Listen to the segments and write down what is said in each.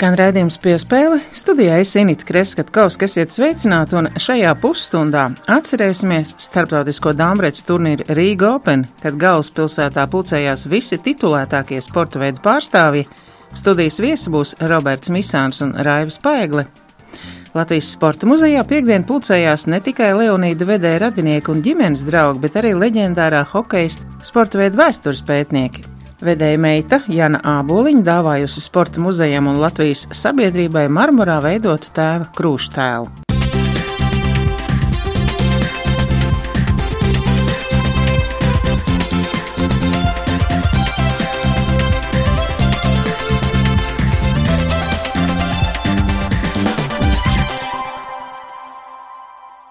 Skan raidījums piespēle. Studijā es Inīti Kreskavs, kas iet sveicināti, un šajā pusstundā atcerēsimies starptautisko dāmbrēcu turnīru Rīga Open, kad galvaspilsētā pulcējās visi titulētākie sporta veidu pārstāvji. Studijas viesi būs Roberts Misāns un Raivs Paegle. Latvijas Sporta muzejā piekdien pulcējās ne tikai Leonīda vedēja radinieki un ģimenes draugi, bet arī leģendārā hokeja sporta veidu vēstures pētnieki. Vedēja meita Jana Āboliņa dāvājusi sporta muzejam un Latvijas sabiedrībai marmorā veidotu tēva krūštēlu.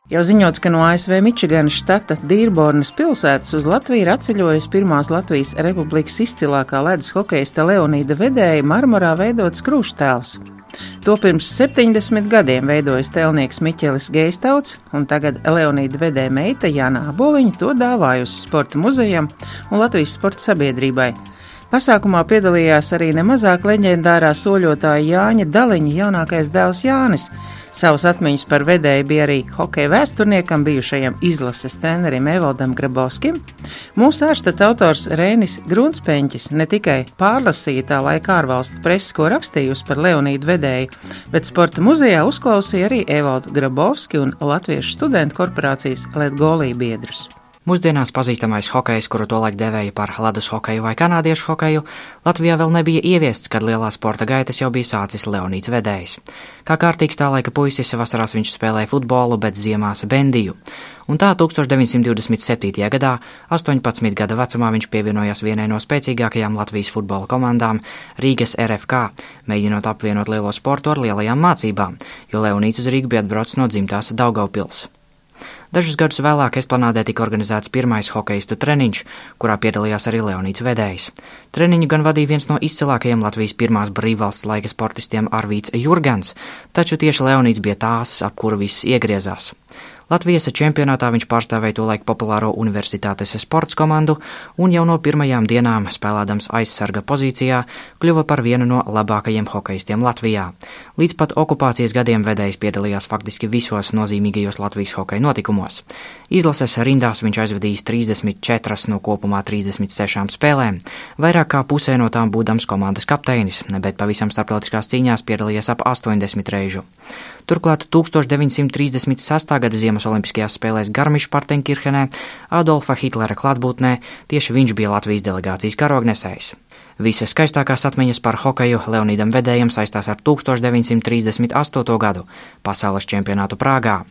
Jau ziņots, ka no ASV Mičiganas štata Dīrbornas pilsētas uz Latviju ir atceļojusi pirmās Latvijas republikas izcilākā ledus hokeista Leonīda vedēja marmorā veidots krūštēls. To pirms 70 gadiem veidojas tēlnieks Miķelis Geistauts, un tagad Leonīda vedēja meita Jāna Aboliņa to dāvājusi sporta muzejam un Latvijas sporta sabiedrībai. Pasākumā piedalījās arī nemazāk leģendārā soļotāja Jāņa Daliņa jaunākais dēls Jānis. Savas atmiņas par vedēju bija arī hokeja vēsturniekam, bijušajam izlases trenerim Evaldam Grabovskim. Mūsu ārstata autors Rēnis Grunspēņķis ne tikai pārlasīja tā laika ārvalstu presi, ko rakstījusi par Leonīdu vedēju, bet sporta muzejā uzklausīja arī Evaldu Grabovski un Latviešu studentu korporācijas Letgolī biedrus. Mūsdienās pazīstamais hokejs, kuru tolaik devēja par ledus hokeju vai kanādiešu hokeju, Latvijā vēl nebija ieviests, kad lielā sporta gaitas jau bija sācis Leonīts vedējs. Kā kārtīgs tā laika puisis, vasarās viņš spēlēja futbolu, bet ziemās bendiju. Un tā 1927. gadā, 18 gada vecumā, viņš pievienojās vienai no spēcīgākajām Latvijas futbola komandām - Rīgas RFK, mēģinot apvienot lielo sportu ar lielajām mācībām, jo Leonīts uz Rīgu bija atbraucis no dzimtās Daugaupils. Dažus gadus vēlāk Esplanādē tika organizēts pirmais hokeistu treniņš, kurā piedalījās arī Leonīts Vedējs. Treniņu gan vadīja viens no izcilākajiem Latvijas pirmās brīvvalsts laika sportistiem Arvīts Jurgans, taču tieši Leonīts bija tās, ap kuru viss iegriezās. Latvijas čempionātā viņš pārstāvēja to laiku populāro universitātes sports komandu un jau no pirmajām dienām spēlēdams aizsarga pozīcijā kļuva par vienu no labākajiem hokeistiem Latvijā. Līdz pat okupācijas gadiem vedējs piedalījās faktiski visos nozīmīgajos Latvijas hokeja notikumos. Izlases rindās viņš aizvadījis 34 no kopumā 36 spēlēm, vairāk kā pusē no tām būdams komandas kapteinis, bet pavisam starptautiskās cīņās piedalījies ap 80 reižu. Turklāt 1936. gada Ziemas Olimpiskajās spēlēs Garmišpartenkirhenē Adolfa Hitlera klātbūtnē tieši viņš bija Latvijas delegācijas karognesējs. Visas skaistākās atmiņas par hokeju Leonīdam Vedējam saistās ar 1938. gadu pasaules čempionātu Prāgā.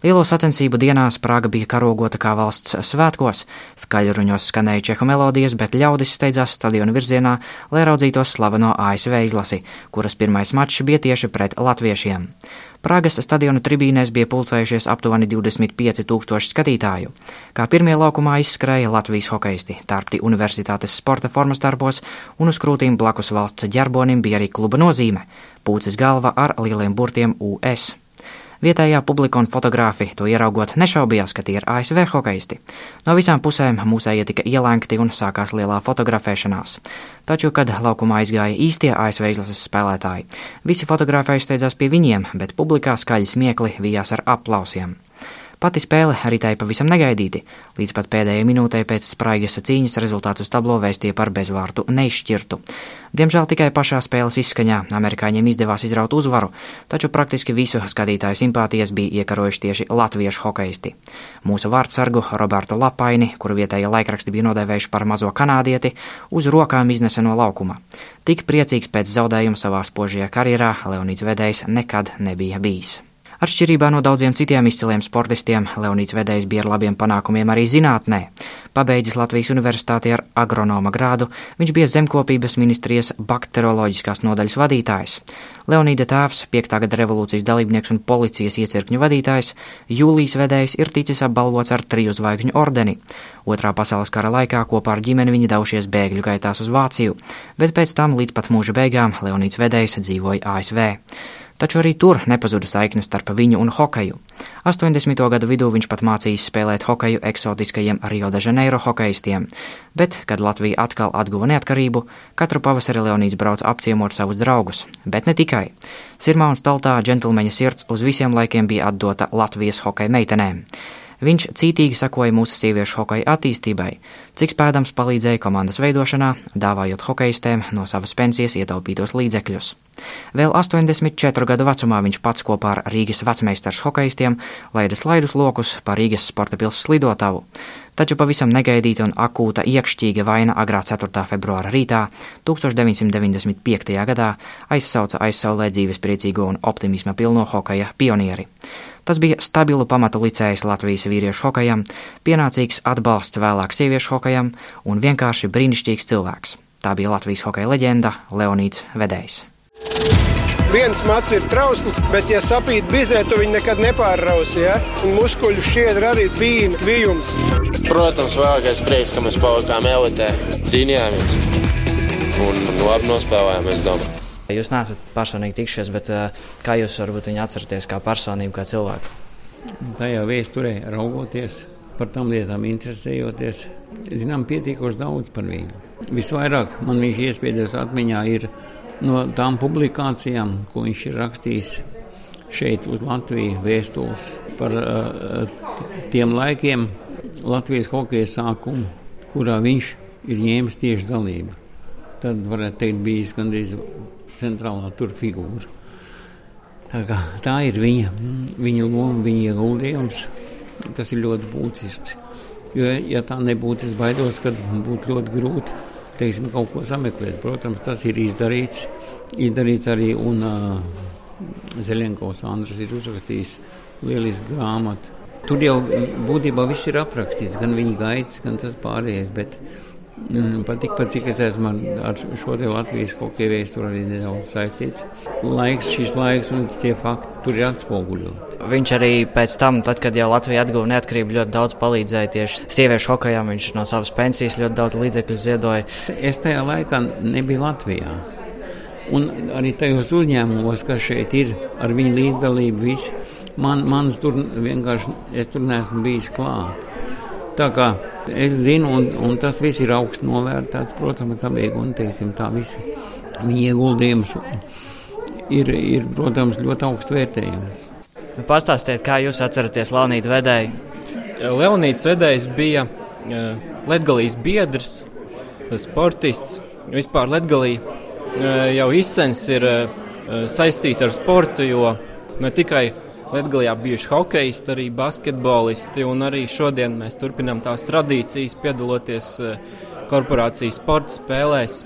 Lielo sacensību dienās Prāga bija karogota kā valsts svētkos, skaļruņos skanēja čehu melodijas, bet ļaudis steidzās stadionu virzienā, lai raudzītos slaveno ASV izlasi, kuras pirmais mačs bija tieši pret latviešiem. Prāgas stadiona tribīnēs bija pulcējušies aptuveni 25 tūkstoši skatītāju. Kā pirmie laukumā izskrēja Latvijas hokeisti, tārpti universitātes sporta formas darbos, un uz krūtīm blakus valsts ģerbonim bija arī kluba nozīme - pūces galva ar lieliem burtiem US. Vietējā publika un fotografi to ieraugot nešaubījās, ka tie ir ASV hokeisti. No visām pusēm mūsējie tika ielēgti un sākās lielā fotografēšanās. Taču, kad laukumā aizgāja īstie ASV izlases spēlētāji, visi fotografēji steidzās pie viņiem, bet publikā skaļi smiekli vijās ar aplausiem. Pati spēle ritēja pavisam negaidīti. Līdz pat pēdējai minūtei pēc spraigas cīņas rezultātus tablo vēstīja par bezvārtu neizšķirtu. Diemžēl tikai pašā spēles izskaņā amerikāņiem izdevās izraut uzvaru, taču praktiski visu skatītāju simpātijas bija iekarojuši tieši latviešu hokeisti. Mūsu vārdsargu Robertu Lapaini, kuru vietējie laikraksti bija nodēvējuši par mazo kanādieti, uz rokām iznesa no laukuma. Tik priecīgs pēc zaudējuma savā spožajā karjerā Leonīds Vedējs nekad nebija bijis. Atšķirībā no daudziem citiem izciliem sportistiem, Leonīts Vedējs bija ar labiem panākumiem arī zinātnē. Pabeidzis Latvijas universitāti ar agronoma grādu, viņš bija zemkopības ministrijas bakterioloģiskās nodaļas vadītājs. Leonīda tēvs, 5. gada revolūcijas dalībnieks un policijas iecirkņu vadītājs, Jūlijas Vedējs ir ticis apbalvots ar triju zvaigžņu ordeni, Otrā pasaules kara laikā kopā ar ģimeni viņi devušies bēgļu gaitās uz Vāciju, bet pēc tam līdz pat mūža beigām Leonīds Vedējs dzīvoja ASV. Taču arī tur nepazuda saikne starp viņu un hokeju. 80. gadu vidū viņš pat mācījās spēlēt hokeju eksotiskajiem Rio de Janeiro hokeistiem, bet, kad Latvija atkal atguva neatkarību, katru pavasari Leonīds brauc apciemot savus draugus, bet ne tikai. Sirmā un staltā džentlmeņa sirds uz visiem laikiem bija atdota Latvijas hokeja meitenēm. Viņš cītīgi sakoja mūsu sieviešu hokeja attīstībai, cik spēdams palīdzēja komandas veidošanā, dāvājot hokeistēm no savas pensijas ietaupītos līdzekļus. Vēl 84 gadu vecumā viņš pats kopā ar Rīgas vecmeistars hokeistiem laida slaidus lokus pa Rīgas sporta pilsētas lidotavu. Taču pavisam negaidīta un akūta iekšķīga vaina agrā 4. februāra rītā 1995. gadā aizsauca aizsaulē dzīves priecīgo un optimisma pilno hokeja pionieri. Tas bija stabilu pamatu licējs Latvijas vīriešu hokejam, pienācīgs atbalsts vēlāk sieviešu hokejam un vienkārši brīnišķīgs cilvēks. Tā bija Latvijas hokeja leģenda Leonīds Vedējs. Viens mats ir trausls, bet, ja sapīt bizē, tu viņu nekad nepārrausi. Ja? Un muskuļu šķiedra arī bija kvijums. Protams, vēlākais prieks, ka mēs palikām elitē, cīnījāmies un labi nospēlējām, es domāju. Jūs neesat personīgi tikšies, bet uh, kā jūs varbūt viņu atceraties kā personību, kā cilvēku? Tajā vēsturē raugoties, par tām lietām interesējoties, zinām pietiekoši daudz par viņu. Visvairāk man viņš iespējas atmiņā ir no tām publikācijām, ko viņš ir rakstījis šeit uz Latviju vēstules par tiem laikiem Latvijas hokeja sākumu, kurā viņš ir ņēmis tieši dalību. Tad varētu teikt, bijis gandrīz centrālā tur figūra. Tā, kā, tā ir viņa, viņa loma, viņa ieguldījums. Tas ir ļoti būtisks. Jo, ja tā nebūtu, es baidos, ka būtu ļoti grūti teiksim, kaut ko sameklēt. Protams, tas ir izdarīts. Izdarīts arī, un uh, Zelenkovs Andris ir uzrakstījis lielisku grāmatu. Tur jau būtībā viss ir aprakstīts, gan viņa gaitas, gan tas pārējais. Bet, uh, Mm, pat tikpat, cik es esmu ar šo te Latvijas hokeja vēsturi arī nedaudz saistīts. Laiks, šis laiks un tie fakti tur ir atspoguļoti. Viņš arī pēc tam, tad, kad jau Latvija atguva neatkarību, ļoti daudz palīdzēja tieši sieviešu hokejām. Viņš no savas pensijas ļoti daudz līdzekļu ziedoja. Es tajā laikā nebiju Latvijā. Un arī tajos uzņēmumos, kas šeit ir, ar viņu līdzdalību, visi, man, manas tur vienkārši, es tur neesmu bijis klāt. Tā kā es zinu, un, un tas viss ir augsts novērtēts, protams, dabīgi, un teiksim, tā visi viņa ieguldījums ir, ir, protams, ļoti augsts vērtējums. Nu, pastāstiet, kā jūs atceraties Leonīdu Vedēju? Leonīds Vedējs bija uh, Latgalijas biedrs, sportists. Vispār Latgalija uh, jau izsens ir uh, saistīta ar sportu, jo ne tikai Latvijā bijuši hokeisti, arī basketbolisti, un arī šodien mēs turpinām tās tradīcijas, piedaloties eh, korporācijas sporta spēlēs,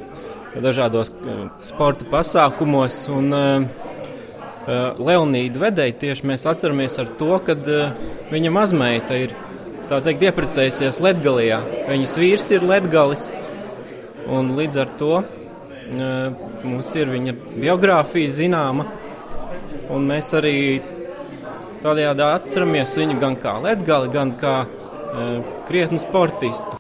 dažādos eh, sporta pasākumos. Un, uh, Leonīdu vedēju tieši mēs atceramies ar to, ka viņa mazmeita ir teikt ieprecējusies Latvijā. Viņas vīrs ir Latvijas, un līdz ar to mums ir viņa biogrāfija zināma. Un mēs arī Tādējādi atceramies viņu gan kā ledgali, gan kā uh, krietnu sportistu.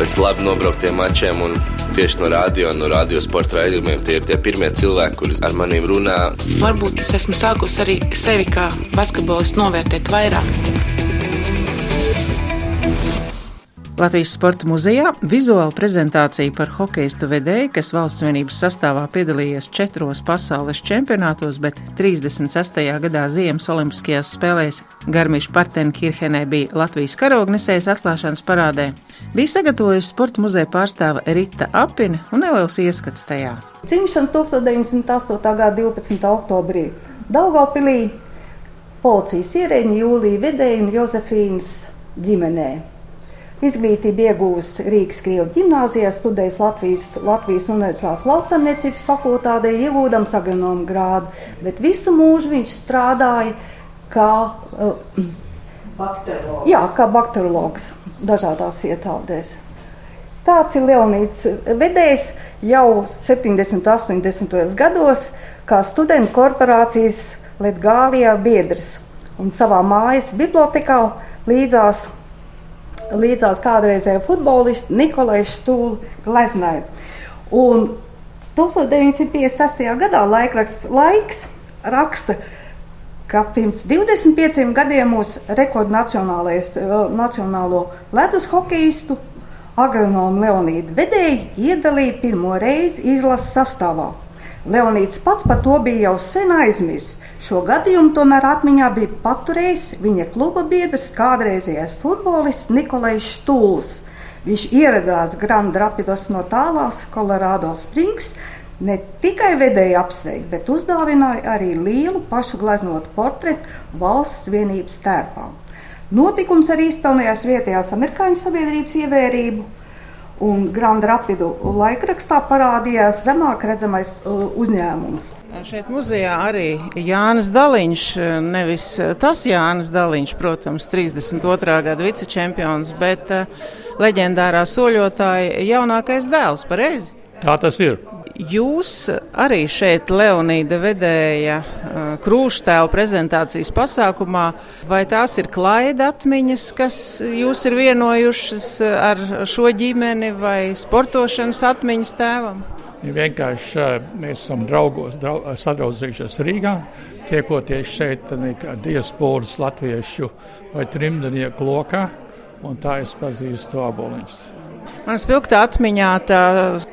Pēc labi nobrauktiem mačiem un tieši no radio, no radio sporta raidījumiem. Tie ir tie pirmie cilvēki, kurus ar maniem runā. Varbūt es esmu sākusi arī sevi kā basketbolistu novērtēt vairāk. Latvijas Sporta muzejā vizuāla prezentācija par hokeistu vedēju, kas valsts vienības sastāvā piedalījies četros pasaules čempionātos, bet 36. gadā Ziemas Olimpiskajās spēlēs Garmiša Partenkirhenē bija Latvijas karognesējas atklāšanas parādē, bija sagatavojusi Sporta muzeja pārstāve Rita Apina un neliels ieskats tajā. Cimšana 1908. gada 12. oktobrī Daugavpilī policijas ierēģi Jūlija Vedēja un Jozefīnas ģimenē. Izglītību iegūst Rīgas Krievijas gimnājā, studējis Latvijas, Latvijas Universitātes lauksaimniecības fakultātē, iegūdams agronomu grādu, bet visu mūžu viņš strādāja kā, uh, bakterologs. Jā, kā bakterologs dažādās ietādēs. Tāds ir Leonīds Vedējs jau 70, 80 gados, kā studentu korporācijas Latvijā biedrs un savā mājas bibliotekā līdzās līdzās kādreizējai futbolisti Nikolai. Un 1956. gadā laikraksts Laiks raksta, ka pirms 25 gadiem mūsu rekordnacionālo ledus hokeistu agronomu Leonīdu Vedēju iedalīja pirmo reizi izlases sastāvā. Leonīds pats par to bija jau sen aizmirsis. Šo gadījumu tomēr atmiņā bija paturējis viņa kluba biedrs, kādreizējais futbolists Nikolais Stūls. Viņš ieradās Grand Rapidos no tālās Kolorādo Springs, ne tikai vedēja apsveikt, bet uzdāvināja arī lielu pašu gleznotu portretu valsts vienības tērpā. Notikums arī izpelnījās vietējās amerikāņu sabiedrības ievērību. Un Grand Rapidu laikrakstā parādījās zemāk redzamais uh, uzņēmums. Šeit muzejā arī Jānis Daliņš, nevis tas Jānis Daliņš, protams, 32. gada vicečempions, bet uh, leģendārā soļotāja jaunākais dēls, pareizi? Tā tas ir. Jūs arī šeit Leonīda vedēja uh, krūštēlu prezentācijas pasākumā, vai tās ir klaida atmiņas, kas jūs ir vienojušas ar šo ģimeni, vai sportošanas atmiņas tēvam? Vienkārši mēs esam draugos, draug, sadraudzījušies Rīgā, tiekoties šeit diasporas latviešu vai trimdnieku lokā, un tā es pazīstu aboliņus. Man spilgta atmiņā tā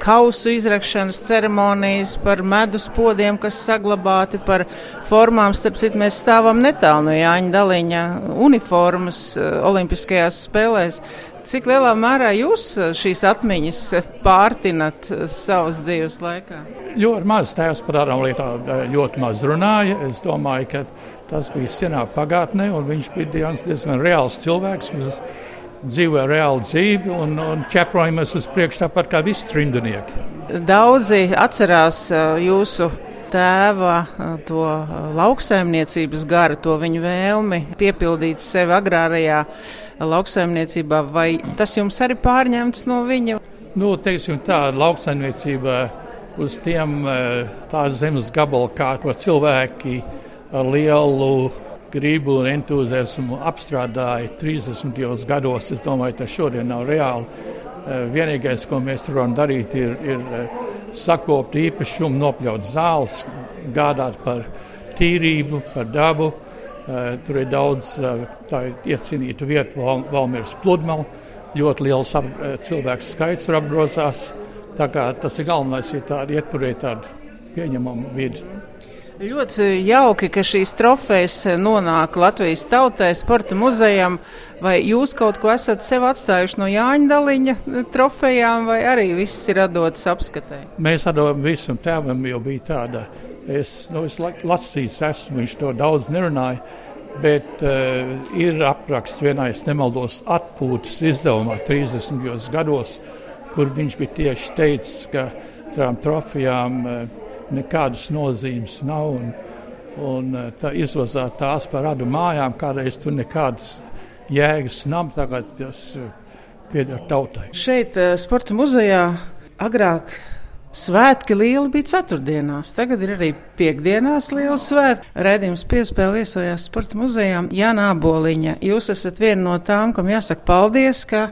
kausu izrakšanas ceremonijas par medus podiem, kas saglabāti par formām. Starp citu, mēs stāvam netālu no Jāņa Daliņa uniformas eh, Olimpiskajās spēlēs. Cik lielā mērā jūs eh, šīs atmiņas pārtinat eh, savas dzīves laikā? Ļoti maz tēvs par tādām lietām ļoti maz runāja. Es domāju, ka tas bija senā pagātnē, un viņš bija diezgan reāls cilvēks. Mēs dzīvo reāli dzīvi un, un ķeprojamies uz priekšu tāpat kā visi trindunieki. Daudzi atcerās jūsu tēva to lauksaimniecības garu, to viņa vēlmi piepildīt sevi agrārajā lauksaimniecībā, vai tas jums arī pārņemts no viņa? Nu, teiksim tā, lauksaimniecība uz tiem tās zemes gabalu, kā to cilvēki ar lielu gribu un entuziasmu apstrādāja 30 gados. Es domāju, tas šodien nav reāli. Eh, vienīgais, ko mēs varam darīt, ir, ir eh, sakopt īpašumu, nopļaut zāles, gādāt par tīrību, par dabu. Eh, tur ir daudz iecienītu vietu, Valmīras pludmale. Ļoti liels ap, cilvēku skaits tur apgrozās. Tas ir galvenais, ir tādi ieturēt tādu pieņemamu vidi. Ļoti jauki, ka šīs trofejas nonāk Latvijas tautai, sporta muzejam. Vai jūs kaut ko esat sev atstājuši no Jāņa Daliņa trofejām, vai arī viss ir atdots apskatē? Mēs atdodam visu, un tēvam jau bija tāda, es, nu, es lasījis esmu, viņš to daudz nerunāja. Bet uh, ir apraksts vienā, es nemaldos, atpūtas izdevumā 30. gados, kur viņš bija tieši teicis, ka tām trofejām uh, nekādas nozīmes nav. Un, un eh, tā izvazāt tās par radu mājām, kādreiz tur nekādas jēgas nav, tagad tas eh, pieder tautai. Šeit, eh, sporta muzejā, agrāk Svētki lieli bija ceturtdienās, tagad ir arī piekdienās liels svētki. Raidījums piespēle iesojās sporta muzejām Jāna Aboliņa. Jūs esat viena no tām, kam jāsaka paldies, ka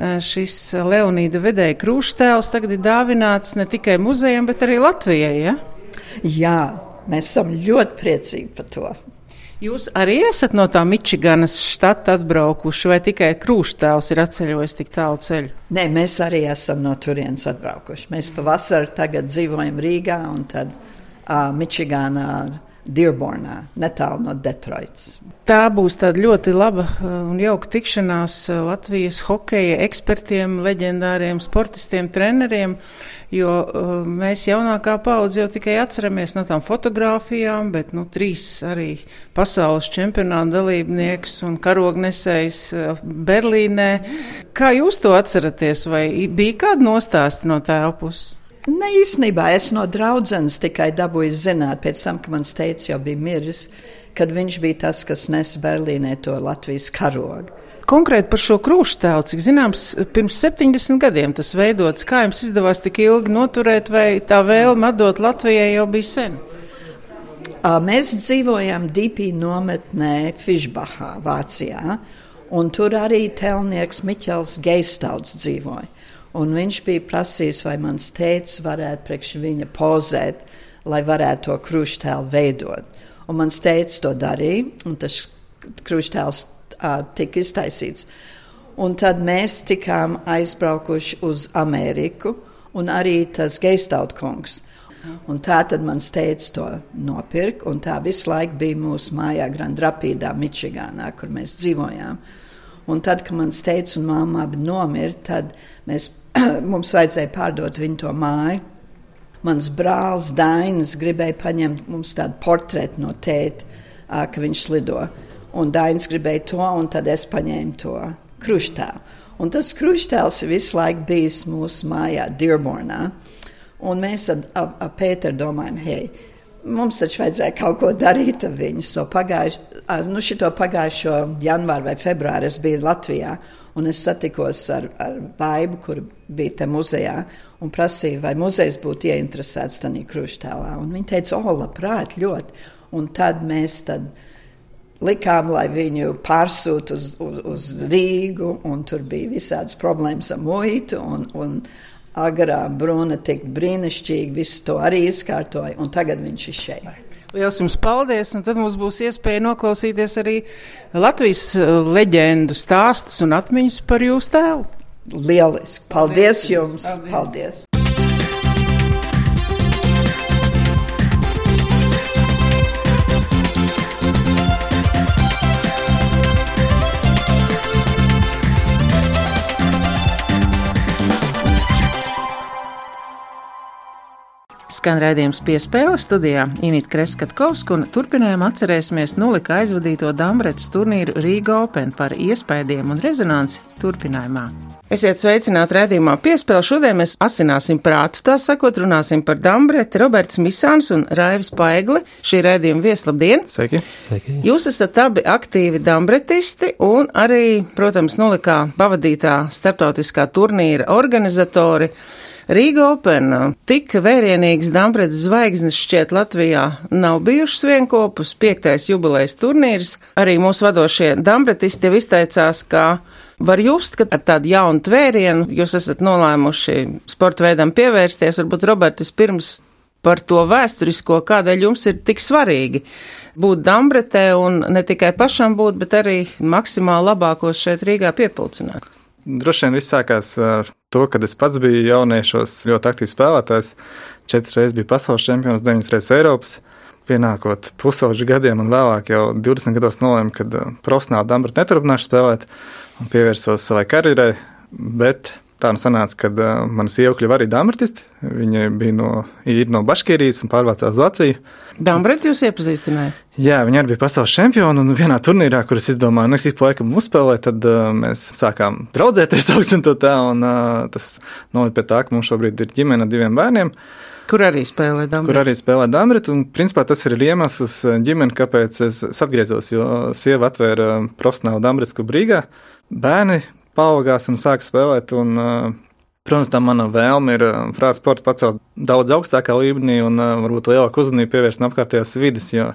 šis Leonīda vedēja krūštēls tagad ir dāvināts ne tikai muzejam, bet arī Latvijai. Ja? Jā, mēs esam ļoti priecīgi par to. Jūs arī esat no tā Mičiganas štata atbraukuši, vai tikai krūštēls ir atceļojis tik tālu ceļu? Nē, mēs arī esam no turienes atbraukuši. Mēs pavasarī dzīvojam Rīgā un tad uh, Mičiganā Dearbornā, netālu no Detroitas. Tā būs ļoti laba uh, un jauka tikšanās uh, Latvijas hokeja ekspertiem, leģendāriem sportistiem, treneriem, jo uh, mēs jaunākā paudze jau tikai atceramies no tām fotografijām, bet nu, trīs arī pasaules čempionāta dalībnieks un karognesējs Berlīnē. Kā jūs to atceraties, vai bija kāda nostāsta no tā puses? Ne īstenībā es no draudzenes tikai dabūju zināt, pēc tam, kad mans teicis jau bija miris, kad viņš bija tas, kas nes Berlīnē to Latvijas karogu. Konkrēti par šo krūštēlu, cik zināms, pirms 70 gadiem tas veidots. Kā jums izdevās tik ilgi noturēt, vai tā vēlme atdot Latvijai jau bija sen? Mēs dzīvojam DP nometnē Fišbahā, Vācijā. Un tur arī telnieks Miķels Geistauds dzīvoja. Un viņš bija prasījis, vai mans tēvs varētu priekš viņa pozēt, lai varētu to kruštēlu veidot. Un mans tēvs to darīja, un tas kruštēls uh, tika iztaisīts. Un tad mēs tikām aizbraukuši uz Ameriku, un arī tas Geistaut kungs. Un tā tad mans teica to nopirkt, un tā visu laiku bija mūsu mājā Grand Rapīdā, Mičigānā, kur mēs dzīvojām. Un tad, kad mans teica un māma abi nomira, tad mēs, mums vajadzēja pārdot viņu to māju. Mans brālis Dainis gribēja paņemt mums tādu portretu no tēta, ka viņš slido. Un Dainis gribēja to, un tad es paņēmu to kruštēlu. Un tas kruštēls visu laiku bijis mūsu mājā, Dirbornā. Un mēs ar, Pēteru domājam, hei, mums taču vajadzēja kaut ko darīt ar viņu. So pagājuši, nu šito pagājušo janvāru vai februāru es biju Latvijā, un es satikos ar, ar Baibu, kur bija te muzejā, un prasīju, vai muzejs būtu ieinteresēts tajā kruštēlā. Un viņa teica, o, labprāt, ļoti. Un tad mēs tad likām, lai viņu pārsūtu uz, uz, uz Rīgu, un tur bija visādas problēmas ar muitu. Un, un, agrā brūna tik brīnišķīgi, visu to arī izkārtoja, un tagad viņš ir šeit. Lielas jums paldies, un tad mums būs iespēja noklausīties arī Latvijas eh, leģendu stāstus un atmiņas par jūsu tēvu. Lieliski! Paldies, paldies jums! Paldies! paldies. Skan raidījums piespēle studijā Inīta Kreskatkovska un turpinājumā atcerēsimies nulika aizvadīto Dambretas turnīru Rīga Open par iespējām un rezonanci turpinājumā. Esiet sveicināti redzījumā piespēle. Šodien mēs asināsim prātu, tā sakot, runāsim par Dambreti, Roberts Misāns un Raivis Paigli. Šī redzījuma vieslabdien! Sveiki! Sveiki! Jūs esat abi aktīvi dambretisti un arī, protams, nulikā pavadītā starptautiskā turnīra organizatori. Rīga Open tik vērienīgas Dambredzes zvaigznes šķiet Latvijā nav bijušas vienkopus, piektais jubilejas turnīrs. Arī mūsu vadošie Dambretisti jau izteicās, ka var just, ka ar tādu jaunu tvērienu jūs esat nolēmuši sporta veidam pievērsties. Varbūt Robertis pirms par to vēsturisko, kādēļ jums ir tik svarīgi būt Dambretē un ne tikai pašam būt, bet arī maksimāli labākos šeit Rīgā piepulcināt. Droši vien viss sākās ar to, kad es pats biju jauniešos ļoti aktīvs spēlētājs. Četras reizes biju pasaules čempions, deviņas reizes Eiropas. Pienākot pusauģu gadiem un vēlāk jau 20 gados nolēmu, ka uh, profesionāli Dambru neturpināšu spēlēt un pievērsos savai karjerai. Bet tā nu sanāca, ka uh, manas sieva kļuva arī dambratisti. Viņa bija no, no Baškīrijas un pārvācās uz Latviju. Dambrati jūs iepazīstināja? Jā, viņa arī bija pasaules čempiona. Un vienā turnīrā, kuras izdomāju, nu, es pa laikam uzspēlēju, tad uh, mēs sākām draudzēties, augsim to tā. Un uh, tas noved pie tā, ka mums šobrīd ir ģimene ar diviem bērniem. Kur arī spēlē Dāmbrīt? Kur arī spēlē Dāmbrīt, un principā tas ir iemesls ģimene, kāpēc es, es atgriezos, jo sieva atvēra profesionālu Dāmbrītsku brīgā. Bērni paaugās un sāka spēlēt, un uh, Protams, tā mana vēlme ir prāta sporta pacelt daudz augstākā līmenī un varbūt lielāku uzmanību pievērst apkārtējās vidas, jo,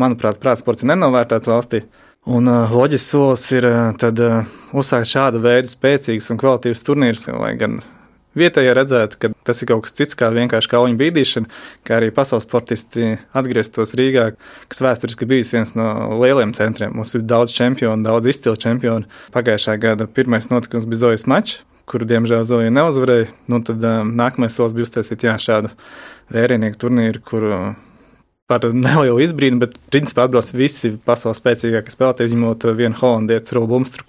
manuprāt, prāta sports ir nenovērtēts valstī. Un loģisks solis ir tad uzsākt šādu veidu spēcīgus un kvalitīvus turnīrus, lai gan vietējie redzētu, ka tas ir kaut kas cits kā vienkārši kauņu bīdīšana, kā arī pasaules sportisti atgrieztos Rīgā, kas vēsturiski bijis viens no lieliem centriem. Mums ir daudz čempionu, daudz izcilu čempionu. Pagājušā gada pirmais notikums bija Zojas mačs kuru diemžēl Zoja neuzvarēja. Nu, tad um, nākamais solis bija uztaisīt jā, šādu vērienīgu turnīru, kur par nelielu izbrīnu, bet principā atbrauc visi pasaules spēcīgākie spēlētāji, izņemot vienu holandietu, Robu Bumstru,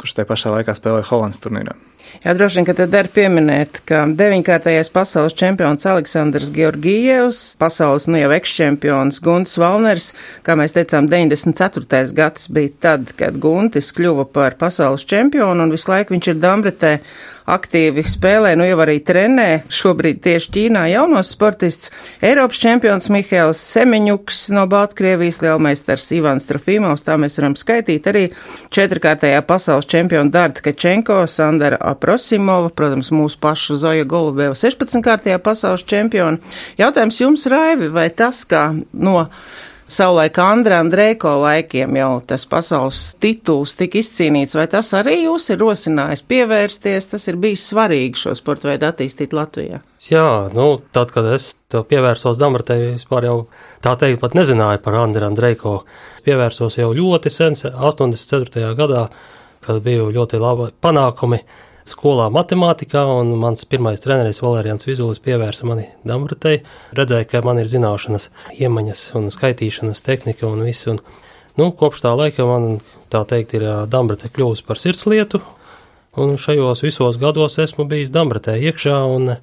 kurš tajā pašā laikā spēlēja Holandas turnīrā. Jā, droši vien, ka tad der pieminēt, ka deviņkārtajais pasaules čempions Aleksandrs Georgijevs, pasaules nu jau ekšķempions Guntis Valners, kā mēs teicām, 94. gads bija tad, kad Guntis kļuva par pasaules čempionu un visu laiku viņš ir Dambretē aktīvi spēlē, nu jau arī trenē, šobrīd tieši Ķīnā jaunos sportists, Eiropas čempions Mihails Semiņuks no Baltkrievijas, lielmeistars Ivans Trofīmovs, tā mēs varam skaitīt arī četrkārtajā pasaules čempiona Dārta Kačenko, Sandara Aprosimova, protams, mūsu pašu Zoja Golubeva 16. kārtajā pasaules čempiona. Jautājums jums, Raivi, vai tas, kā no savulaik Andra Andrēko laikiem jau tas pasaules tituls tika izcīnīts, vai tas arī jūs ir rosinājis pievērsties, tas ir bijis svarīgi šo sporta veidu attīstīt Latvijā? Jā, nu, tad, kad es to pievērsos Damratei, vispār jau tā teikt pat nezināju par Andru Andrēko. Pievērsos jau ļoti sen, 84. gadā, kad biju ļoti labi panākumi skolā matemātikā, un mans pirmais treneris Valērijans Vizulis pievērsa mani Damratei. Redzēja, ka man ir zināšanas, iemaņas un skaitīšanas tehnika un viss. Un, nu, kopš tā laika man, tā teikt, ir Dambrate kļuvusi par sirdslietu, un šajos visos gados esmu bijis Dambratē iekšā, un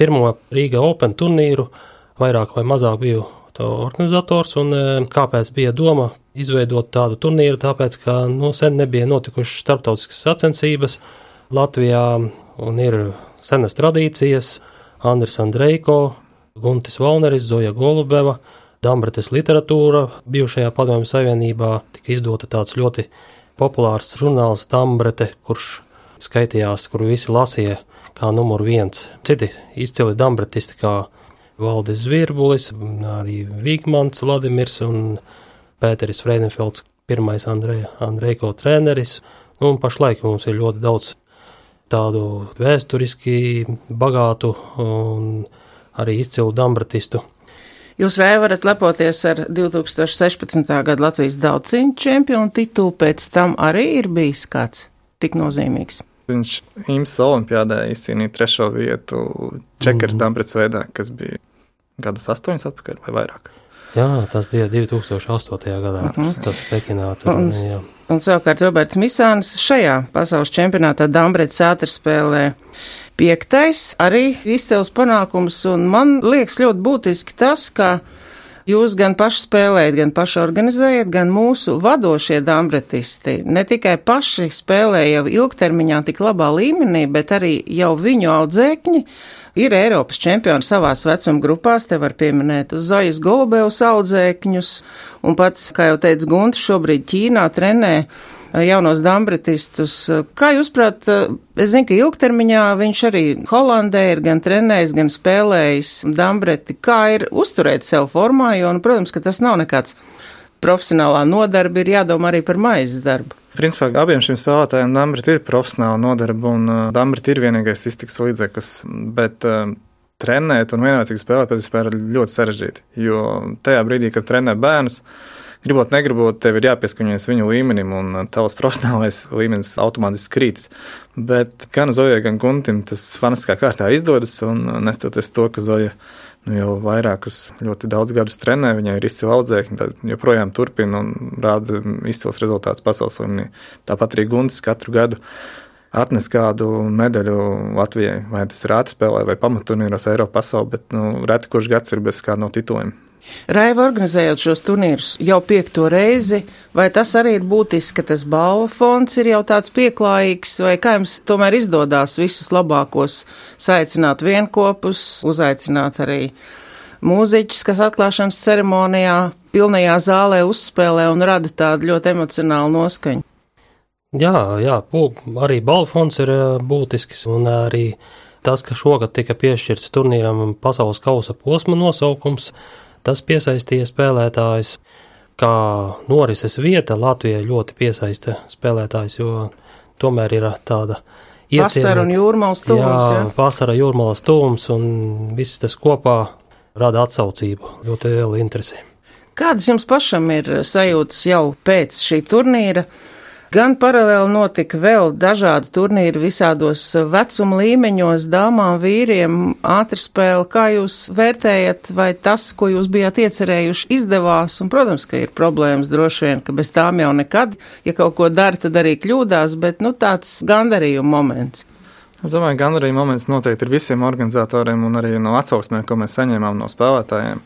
pirmo Rīga Open turnīru vairāk vai mazāk biju to organizators, un kāpēc bija doma izveidot tādu turnīru, tāpēc, ka, nu, sen nebija notikušas starptautiskas sacensības, Latvijā un ir senas tradīcijas. Andris Andrejko, Guntis Valneris, Zoja Golubeva, Dambrates literatūra bijušajā padomju savienībā tika izdota tāds ļoti populārs žurnāls Dambrete, kurš skaitījās, kuru visi lasīja kā numur viens. Citi izcili dambretisti kā Valdis Zvirbulis, arī Vīgmans Vladimirs un Pēteris Freidenfelds, pirmais Andreja Andrejko treneris. Nu, un pašlaik mums ir ļoti daudz tādu vēsturiski bagātu un arī izcilu dambratistu. Jūs vēl varat lepoties ar 2016. gada Latvijas daudziņu čempionu titulu, pēc tam arī ir bijis kāds tik nozīmīgs. Viņš Imants Olimpiādē izcīnīja trešo vietu čekers mm. dambrats veidā, kas bija gadus astoņus atpakaļ vai vairāk. Jā, tas bija 2008. gadā. Mm -hmm. Tas Pekinā. Tur, un, jā. un savukārt Roberts Misāns šajā pasaules čempionātā Dambrets ātrspēlē piektais, arī izcels panākums, un man liekas ļoti būtiski tas, ka Jūs gan paši spēlējat, gan paši organizējat, gan mūsu vadošie dambretisti ne tikai paši spēlē jau ilgtermiņā tik labā līmenī, bet arī jau viņu audzēkņi ir Eiropas čempioni savās vecuma grupās, te var pieminēt Zojas Golubevas audzēkņus, un pats, kā jau teica Gunts, šobrīd Ķīnā trenē eh, jaunos dambretistus. Kā jūs prāt, eh, es zinu, ka ilgtermiņā viņš arī Holandē ir gan trenējis, gan spēlējis dambreti. Kā ir uzturēt sev formā, jo, nu, protams, ka tas nav nekāds profesionālā nodarbe, ir jādomā arī par maizes darbu. Principā abiem šiem spēlētājiem Dambrit ir profesionāla nodarbe, un uh, Dambrit ir vienīgais iztiks līdzeklis, bet uh, trenēt un vienlaicīgi spēlēt spēle ir ļoti sarežģīti, jo tajā brīdī, kad trenē bērnus, gribot, negribot, tev ir jāpieskaņojas viņu līmenim, un uh, tavs profesionālais līmenis automātiski krītas. Bet gan Zojai, gan Guntim tas faniskā kārtā izdodas, un uh, nestoties to, ka Zoja nu, jau vairākus ļoti daudz gadus trenē, viņai ir izcila audzēkņi, tad joprojām turpina un rāda izcils rezultāts pasaules līmenī. Tāpat arī Guntis katru gadu atnes kādu medaļu Latvijai, vai tas ir ātrspēlē vai pamaturnīros Eiropā pasaulē, bet nu, reti kurš gads ir bez kāda no tituliem. Raiva organizējot šos turnīrus jau piekto reizi, vai tas arī ir būtiski, ka tas balva fonds ir jau tāds pieklājīgs, vai kā jums tomēr izdodas visus labākos saicināt vienkopus, uzaicināt arī mūziķus, kas atklāšanas ceremonijā pilnajā zālē uzspēlē un rada tādu ļoti emocionālu noskaņu? Jā, jā, arī balfons ir būtisks un arī tas, ka šogad tika piešķirts turnīram pasaules kausa posma nosaukums, Tas piesaistīja spēlētājus, kā norises vieta Latvijai ļoti piesaista spēlētājus, jo tomēr ir tāda Vasara un jūrmālas tūms. Jā, jā, vasara jūrmālas tūms un viss tas kopā rada atsaucību, ļoti lielu interesi. Kādas jums pašam ir sajūtas jau pēc šī turnīra? Gan paralēli notika vēl dažādi turnīri visādos vecuma līmeņos, dāmām, vīriem, ātrspēle. Kā jūs vērtējat, vai tas, ko jūs bijāt iecerējuši, izdevās? Un, protams, ka ir problēmas droši vien, ka bez tām jau nekad, ja kaut ko dara, tad arī kļūdās, bet, nu, tāds gandarījuma moments. Es domāju, gan arī moments noteikti ir visiem organizatoriem un arī no atsauksmēm, ko mēs saņēmām no spēlētājiem.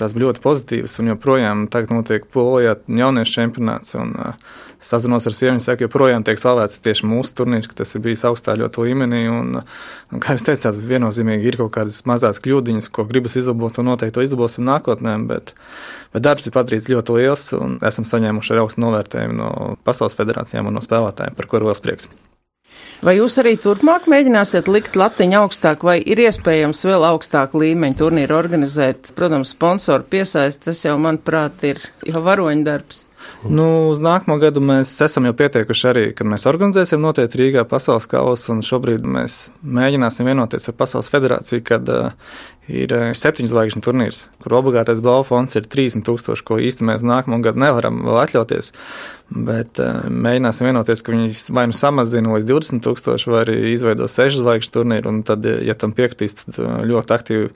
Tās bija ļoti pozitīvas, un joprojām tagad notiek Polijā jauniešu čempionāts. Un, uh, sazinos ar sievieti, saka, joprojām tiek slavēts tieši mūsu turnīrs, ka tas ir bijis augstā ļoti līmenī. Un, un kā jūs teicāt, viennozīmīgi ir kaut kādas mazas kļūdiņas, ko gribas izlabot, un noteikti to izlabosim nākotnē. Bet, bet darbs ir padarīts ļoti liels, un esam saņēmuši arī augstu novērtējumu no Pasaules federācijām un no spēlētājiem, par kuru vēl prieks. Vai jūs arī turpmāk mēģināsiet likt latiņu augstāk, vai ir iespējams vēl augstāku līmeņu turnīru organizēt? Protams, sponsoru piesaist, tas jau, manuprāt, ir jau varoņdarbs. Nu, uz nākamo gadu mēs esam jau pieteikuši arī, ka mēs organizēsim noteikti Rīgā pasaules kausu, un šobrīd mēs mēģināsim vienoties ar Pasaules federāciju, kad uh, ir eh, septiņu zvaigžņu turnīrs, kur obligātais balvu fonds ir 30 tūkstoši, ko īsti mēs nākamo gadu nevaram atļauties. Bet uh, mēģināsim vienoties, ka viņi vai nu samazina līdz 20 tūkstoši, vai arī izveido sešu zvaigžņu turnīru. Tad, ja tam piekritīs, tad eh, ļoti aktīvi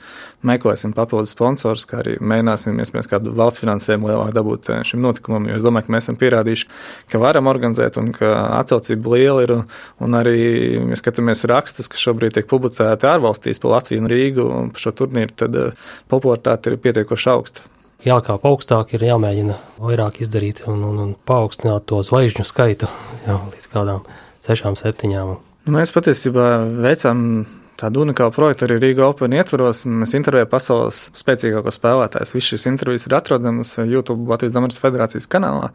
meklēsim papildus sponsors, kā arī mēģināsim iespējams kādu valsts finansējumu lielāk dabūt šim notikumam. Jo es domāju, ka mēs esam pierādījuši, ka varam organizēt un ka atsaucība liela ir. Un, arī, ja skatāmies rakstus, kas šobrīd tiek publicēti ārvalstīs par Latviju un Rīgu un par šo turnīru, tad popularitāte ir pietiekoši augsta jākāp augstāk, ir jāmēģina vairāk izdarīt un, un, un paaugstināt to zvaigžņu skaitu jā, līdz kādām sešām, septiņām. Nu, mēs patiesībā veicam tādu unikālu projektu arī Rīga Open ietvaros. Mēs intervējam pasaules spēcīgākos spēlētājus. Visas šīs intervijas ir atrodamas YouTube Latvijas Damaras federācijas kanālā.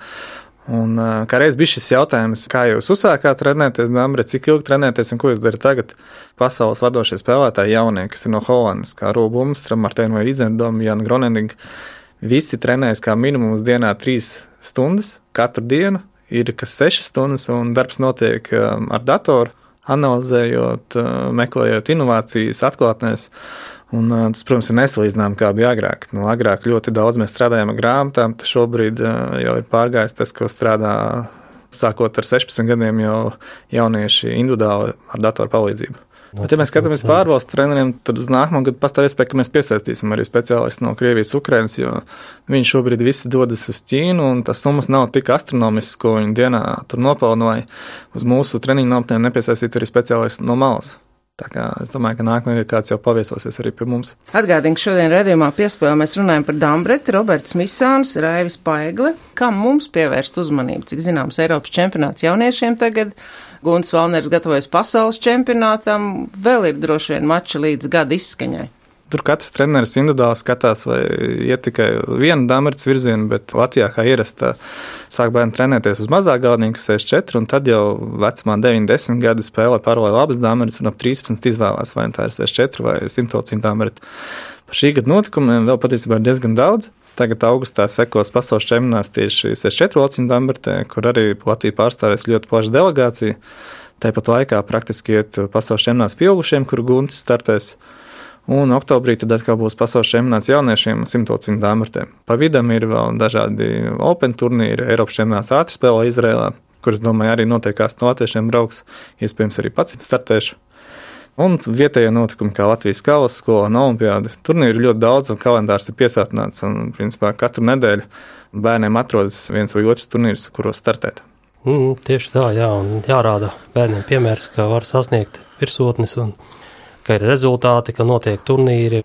Un kā reiz bija šis jautājums, kā jūs uzsākāt trenēties, Dāmbre, cik ilgi trenēties un ko jūs darat tagad? Pasaules vadošie spēlētāji jaunie, kas ir no Holandas, kā Rūbums, Martēna vai Izendoma, Jana Gronendinga, visi trenējas kā minimums dienā trīs stundas katru dienu, ir kas sešas stundas, un darbs notiek ar datoru, analizējot, meklējot inovācijas, atklātnēs. Un, tas, protams, ir nesalīdzināms, kā bija agrāk. Nu, agrāk ļoti daudz mēs strādājām ar grāmatām, tas šobrīd jau ir pārgājis tas, ko strādā sākot ar 16 gadiem jau jaunieši individuāli ar datoru palīdzību. No, Bet, ja mēs skatāmies pārvalstu treneriem, tad uz nākamo gadu pastāv iespēja, ka mēs piesaistīsim arī speciālistu no Krievijas, Ukrainas, jo viņi šobrīd visi dodas uz Ķīnu, un tas summas nav tik astronomisks, ko viņi dienā tur nopelna, vai uz mūsu treniņu nometnēm nepiesaistīt arī speciālistu no malas. Tā kā es domāju, ka nākamajā kāds jau paviesosies arī pie mums. Atgādinu, ka šodien redzējumā piespēlē mēs runājam par Dambreti, Roberts Misāns, Raivis Paigle. Kam mums pievērst uzmanību? Cik zināms, Eiropas čempionāts jauniešiem tagad, Guns Valners gatavojas pasaules čempionātam, vēl ir droši vien mači līdz gada izskaņai. Tur katrs treneris individuāli skatās, vai iet tikai vienu damarts virzienu, bet Latvijā, kā ierasta, sāk bērni trenēties uz mazā galdiņa, kas 64, un tad jau vecumā 90 gadi spēlē paralēli abas damarts, un ap 13 izvēlās, vai tā ir 64 vai 100 damarts. Par šī gada notikumiem vēl patiesībā ir diezgan daudz. Tagad augustā sekos pasaules čempionāts tieši 64 lociņu damartē, kur arī Latvija pārstāvēs ļoti plaša delegācija. Tāpat laikā praktiski iet pasaules čempionāts pieaugušiem, kur Guntis startēs. Un oktobrī tad atkal būs pasaules čempionāts jauniešiem simtociņu dāmartēm. Pa vidam ir vēl dažādi Open turnīri, Eiropas čempionāts ātrspēlē Izrēlā, kuras, domāju, arī noteikās no latviešiem brauks, iespējams arī pats startēšu. Un vietējie notikumi, kā Latvijas kalas skola un olimpiāda. Turnīri ļoti daudz, un kalendārs ir piesātināts. Un, principā, katru nedēļu bērniem atrodas viens vai otrs turnīrs, kuros startēt. Mm, tieši tā, jā, un jārāda bērniem piemērs, ka var sasniegt virsotnes un ka ir rezultāti, ka notiek turnīri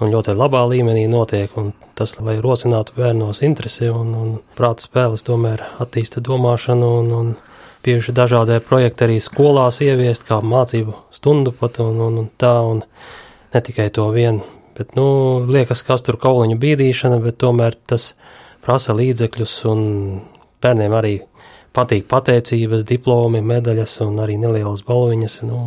un ļoti labā līmenī notiek. Tas, lai rosinātu bērnos interesi un, un prāta spēles, tomēr attīsta domāšanu un, un bieži dažādie projekti arī skolās ieviest, kā mācību stundu pat un, un, un tā, un ne tikai to vienu. Bet, nu, liekas, kas tur kauliņu bīdīšana, bet tomēr tas prasa līdzekļus un bērniem arī patīk pateicības, diplomi, medaļas un arī nelielas balviņas. Nu,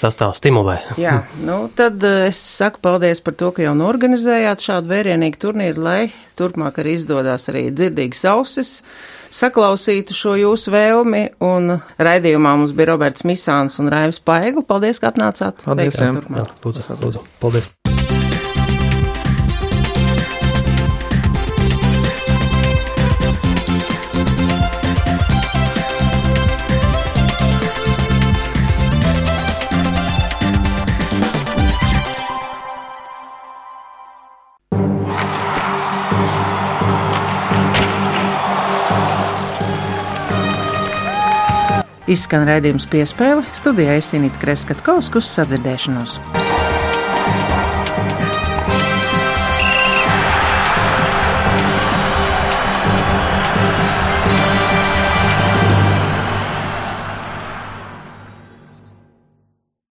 tas tā stimulē. Jā, nu tad eh, es saku paldies par to, ka jau norganizējāt šādu vērienīgu turnīru, lai turpmāk arī izdodas arī dzirdīgas ausis saklausītu šo jūsu vēlmi, un raidījumā mums bija Roberts Misāns un Raivis Paegli. Paldies, ka atnācāt. Paldies, Jā, lūdzu, lūdzu. Paldies. Izskan raidījums piespēle, studijā Esinīt Kreskatkauskus sadzirdēšanos.